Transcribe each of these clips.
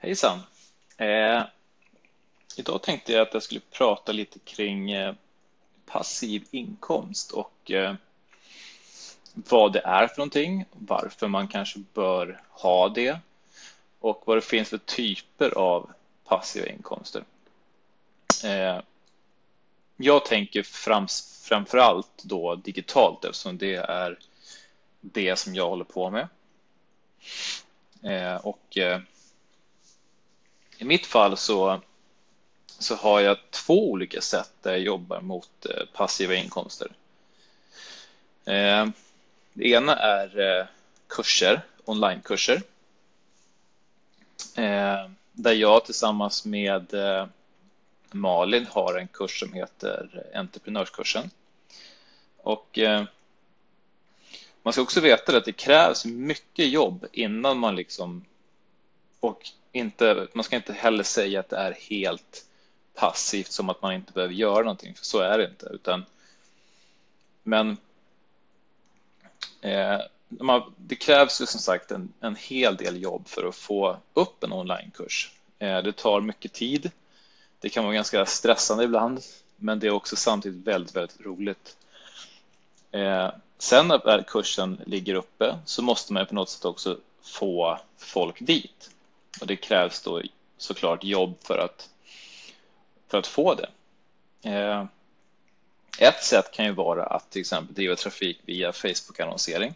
Hejsan! Eh, idag tänkte jag att jag skulle prata lite kring eh, passiv inkomst och eh, vad det är för någonting, varför man kanske bör ha det och vad det finns för typer av passiva inkomster. Eh, jag tänker frams, framför allt då digitalt eftersom det är det som jag håller på med. Eh, och eh, i mitt fall så, så har jag två olika sätt där jag jobbar mot eh, passiva inkomster. Eh, det ena är eh, kurser, onlinekurser. Där jag tillsammans med Malin har en kurs som heter Entreprenörskursen. Och man ska också veta att det krävs mycket jobb innan man liksom och inte, man ska inte heller säga att det är helt passivt som att man inte behöver göra någonting, för så är det inte. Utan, men eh, man, det krävs ju som sagt en, en hel del jobb för att få upp en onlinekurs. Eh, det tar mycket tid. Det kan vara ganska stressande ibland, men det är också samtidigt väldigt, väldigt roligt. Eh, sen när kursen ligger uppe så måste man på något sätt också få folk dit. Och det krävs då såklart jobb för att, för att få det. Eh, ett sätt kan ju vara att till exempel driva trafik via Facebook-annonsering.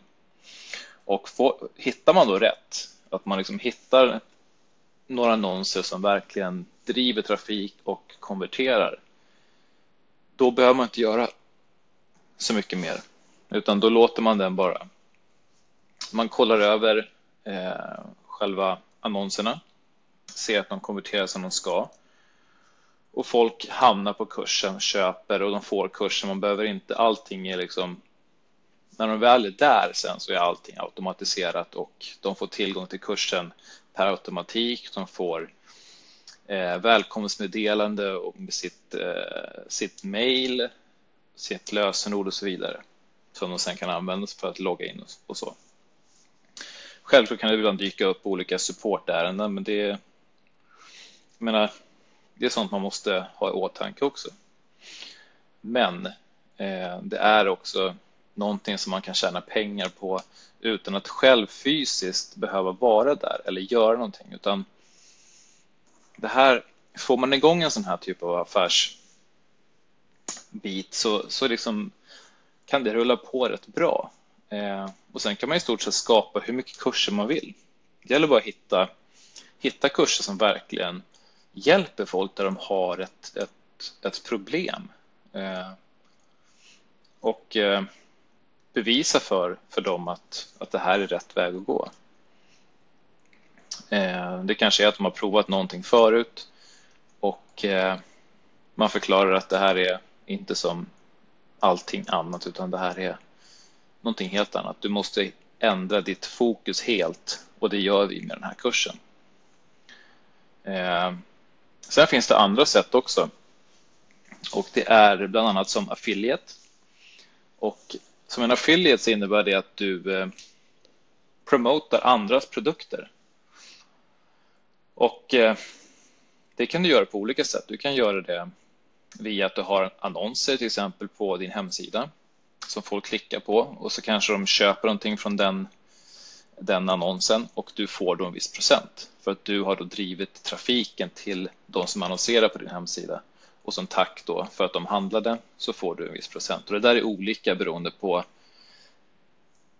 Och få, hittar man då rätt, att man liksom hittar några annonser som verkligen driver trafik och konverterar, då behöver man inte göra så mycket mer, utan då låter man den bara. Man kollar över eh, själva annonserna, ser att de konverterar som de ska och folk hamnar på kursen, köper och de får kursen. Man behöver inte, allting är liksom, när de väl är där sen så är allting automatiserat och de får tillgång till kursen per automatik. De får eh, välkomstmeddelande och med sitt, eh, sitt mail, sitt lösenord och så vidare som de sen kan använda för att logga in och så. Självklart kan det ibland dyka upp olika supportärenden, men det, jag menar, det är sånt man måste ha i åtanke också. Men eh, det är också någonting som man kan tjäna pengar på utan att själv fysiskt behöva vara där eller göra någonting, utan det här, får man igång en sån här typ av affärsbit så, så liksom kan det rulla på rätt bra. Eh, och sen kan man i stort sett skapa hur mycket kurser man vill. Det gäller bara att hitta, hitta kurser som verkligen hjälper folk där de har ett, ett, ett problem. Eh, och eh, bevisa för, för dem att, att det här är rätt väg att gå. Eh, det kanske är att de har provat någonting förut och eh, man förklarar att det här är inte som allting annat utan det här är någonting helt annat. Du måste ändra ditt fokus helt och det gör vi med den här kursen. Eh, sen finns det andra sätt också och det är bland annat som affiliate. Och som en affiliate så innebär det att du eh, promotar andras produkter. Och eh, det kan du göra på olika sätt. Du kan göra det via att du har annonser till exempel på din hemsida som folk klickar på och så kanske de köper någonting från den, den annonsen och du får då en viss procent för att du har då drivit trafiken till de som annonserar på din hemsida och som tack då för att de handlade så får du en viss procent och det där är olika beroende på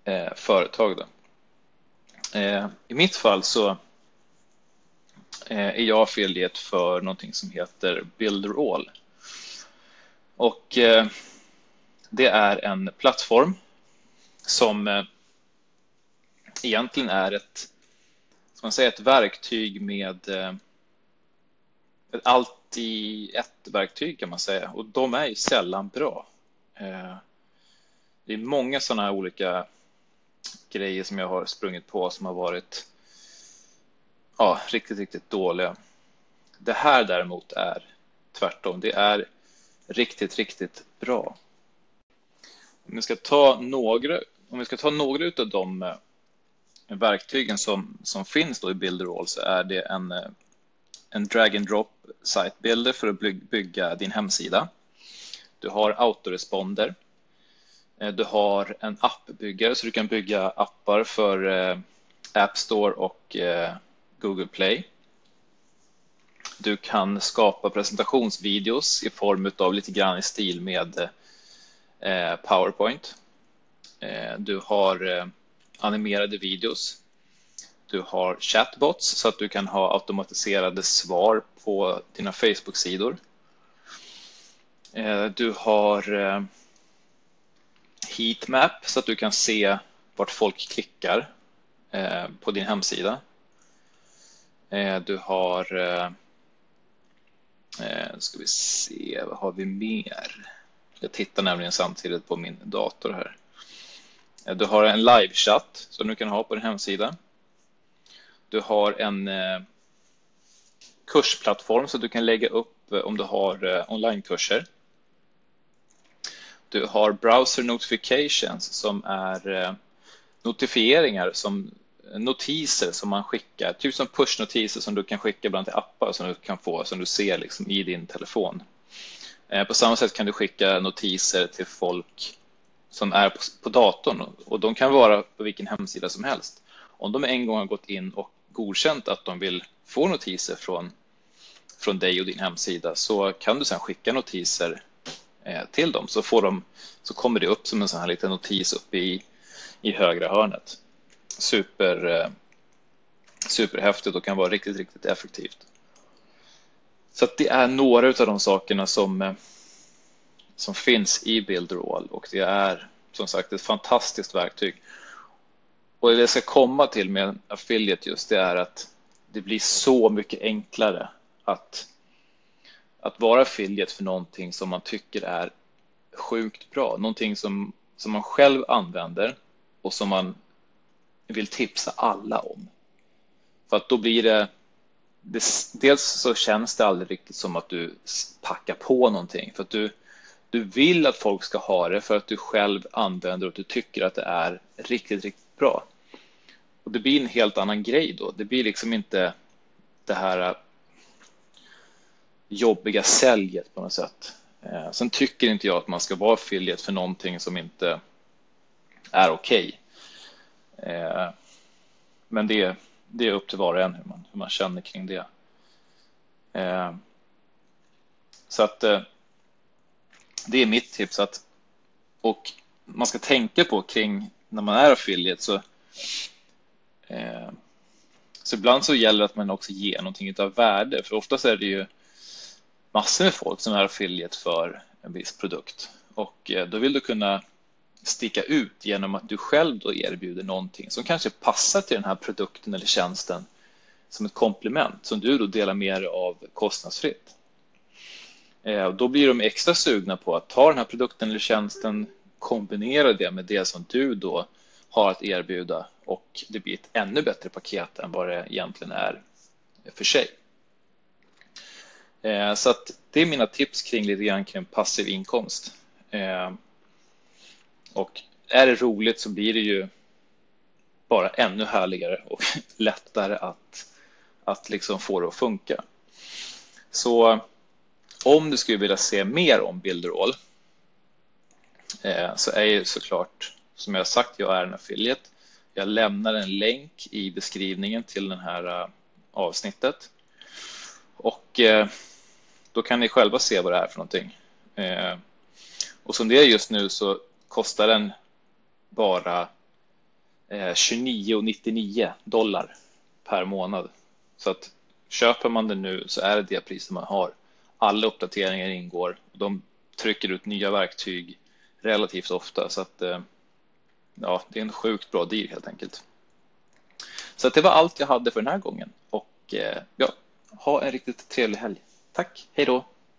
eh, företag. Då. Eh, I mitt fall så eh, är jag affiliate för någonting som heter Builder All och eh, det är en plattform som eh, egentligen är ett, ska man säga, ett verktyg med eh, ett allt i ett verktyg kan man säga och de är ju sällan bra. Eh, det är många sådana här olika grejer som jag har sprungit på som har varit ja, riktigt, riktigt dåliga. Det här däremot är tvärtom. Det är riktigt, riktigt bra. Om vi ska ta några, om vi ska ta några av de eh, verktygen som, som finns då i Builderall så är det en, eh, en drag and drop site builder för att bygga din hemsida. Du har autoresponder. Eh, du har en appbyggare så du kan bygga appar för App Store och Google Play. Du kan skapa presentationsvideos i form av lite grann i stil med eh, Eh, PowerPoint. Eh, du har eh, animerade videos. Du har chatbots så att du kan ha automatiserade svar på dina Facebook-sidor. Du har heatmap så att du kan se vart folk klickar på din hemsida. Du har ska vi se, vad har vi mer? Jag tittar nämligen samtidigt på min dator här. Eh, du har en livechatt som du kan ha på din hemsida. Du har en eh, kursplattform så du kan lägga upp eh, om du har onlinekurser. Du har browser notifications som är notifieringar som notiser som man skickar, typ som pushnotiser som du kan skicka ibland till appar som du kan få som du ser liksom i din telefon. Eh, på samma sätt kan du skicka notiser till folk som är på datorn och de kan vara på vilken hemsida som helst. Om de en gång har gått in och godkänt att de vill få notiser från, från dig och din hemsida så kan du sedan skicka notiser eh, till dem så, får de, så kommer det upp som en sån här liten notis uppe i, i högra hörnet super, eh, superhäftigt och kan vara riktigt, riktigt effektivt. Så det är några av de sakerna som, eh, som finns i Builderall och det är som sagt ett fantastiskt verktyg. Och det jag ska komma till med affiliate just det är att det blir så mycket enklare att, att vara affiliate för någonting som man tycker är sjukt bra, någonting som, som man själv använder och som man vill tipsa alla om. För att då blir det, det, dels så känns det aldrig riktigt som att du packar på någonting för att du, du vill att folk ska ha det för att du själv använder och du tycker att det är riktigt, riktigt bra. Och det blir en helt annan grej då. Det blir liksom inte det här äh, jobbiga säljet på något sätt. Eh, sen tycker inte jag att man ska vara affiliate för någonting som inte är okej. Okay. Eh, men det, det är upp till var och en hur man, hur man känner kring det. Eh, så att eh, det är mitt tips. Att, och man ska tänka på kring när man är affiliate så, eh, så ibland så gäller det att man också ger någonting av värde. För oftast är det ju massor med folk som är affiliate för en viss produkt och eh, då vill du kunna sticka ut genom att du själv då erbjuder någonting som kanske passar till den här produkten eller tjänsten som ett komplement som du då delar med dig av kostnadsfritt. Eh, då blir de extra sugna på att ta den här produkten eller tjänsten, kombinera det med det som du då har att erbjuda och det blir ett ännu bättre paket än vad det egentligen är för sig. Eh, så att det är mina tips kring lite grann kring passiv inkomst. Eh, och är det roligt så blir det ju bara ännu härligare och lättare att, att liksom få det att funka. Så om du skulle vilja se mer om Builderall eh, så är ju såklart, som jag sagt, jag är en affiliate. Jag lämnar en länk i beskrivningen till det här eh, avsnittet. Och eh, då kan ni själva se vad det är för någonting. Eh, och som det är just nu så kostar den bara eh, 29,99 dollar per månad. Så att köper man den nu så är det det priset man har. Alla uppdateringar ingår. De trycker ut nya verktyg relativt ofta så att eh, ja, det är en sjukt bra deal helt enkelt. Så det var allt jag hade för den här gången och eh, ja, ha en riktigt trevlig helg. Tack, hej då!